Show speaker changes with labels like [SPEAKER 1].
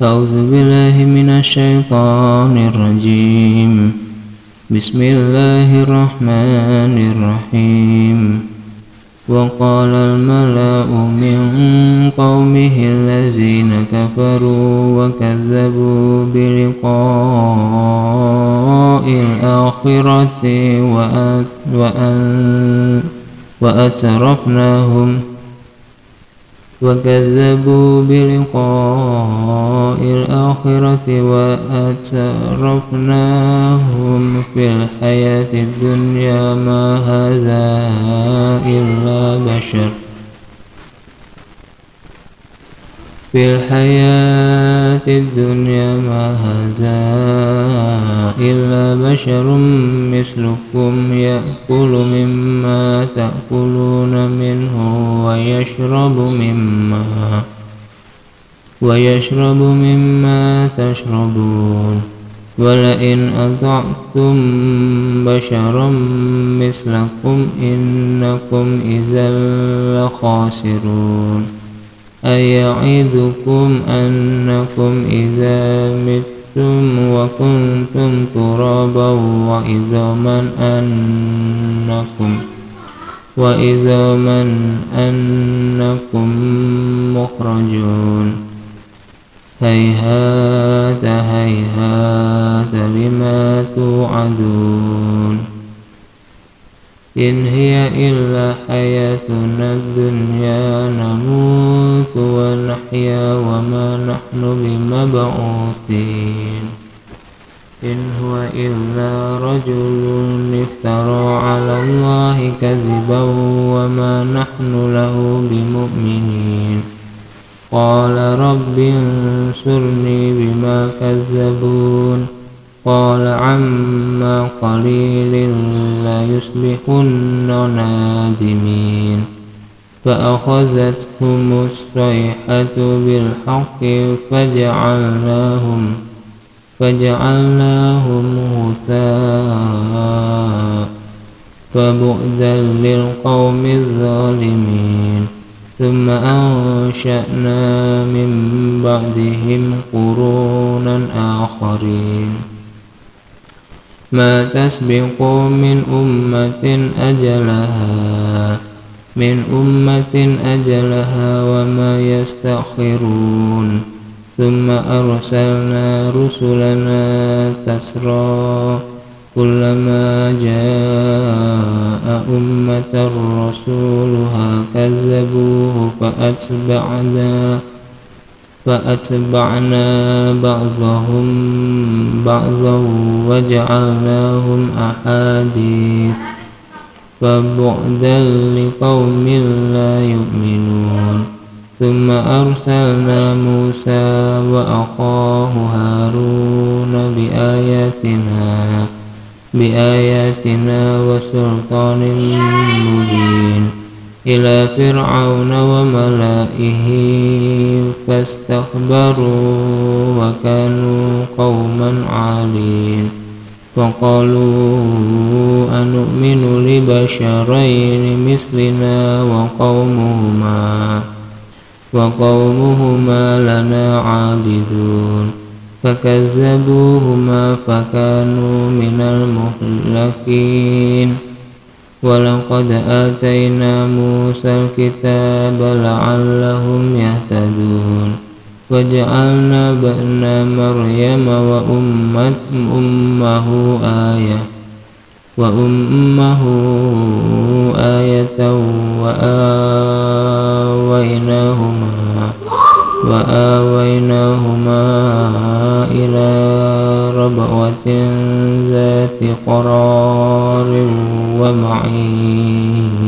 [SPEAKER 1] أعوذ بالله من الشيطان الرجيم. بسم الله الرحمن الرحيم. وقال الملأ من قومه الذين كفروا وكذبوا بلقاء الآخرة وأترفناهم. وكذبوا بلقاء الآخرة وأترفناهم في الحياة الدنيا ما هذا إلا بشر. في الحياة الدنيا ما هذا إلا بشر مثلكم يأكل مما تأكلون منه ويشرب مما ويشرب مما تشربون. ولئن أطعتم بشرا مثلكم إنكم إذا لخاسرون. أيعدكم أنكم إذا متم وكنتم ترابا وعظاما أنكم وإذا من أنكم مخرجون. هيهات هيهات لما توعدون إن هي إلا حياتنا الدنيا نموت ونحيا وما نحن بمبعوثين إن هو إلا رجل افترى على الله كذبا وما نحن له بمؤمنين قال رب انصرني بما كذبون قال عما قليل لا يصبحن نادمين فأخذتهم الصيحة بالحق فجعلناهم فجعلناهم غثاء فبعدا للقوم الظالمين ثم أنشأنا من بعدهم قرونا آخرين. ما تسبق من أمة أجلها من أمة أجلها وما يستأخرون. ثم أرسلنا رسلنا تسرى كلما جاء أمة رسولها كذبوه فأتبعنا فأتبعنا بعضهم بعضا وجعلناهم أحاديث. فبعدا لقوم لا يؤمنون. ثم أرسلنا موسى وأخاه هارون بآياتنا. بآياتنا وسلطان مبين. إلى فرعون وملائه فاستكبروا وكانوا قوما عالين. وقالوا أنؤمن لبشرين مثلنا وقومهما وقومهما لنا عابدون. فكذبوهما فكانوا من المهلكين. ولقد آتينا موسى الكتاب لعلهم يهتدون. وجعلنا بأن مريم وأمة أمه آية وأمه آية وآويناهما ربوة ذات قرار ومعين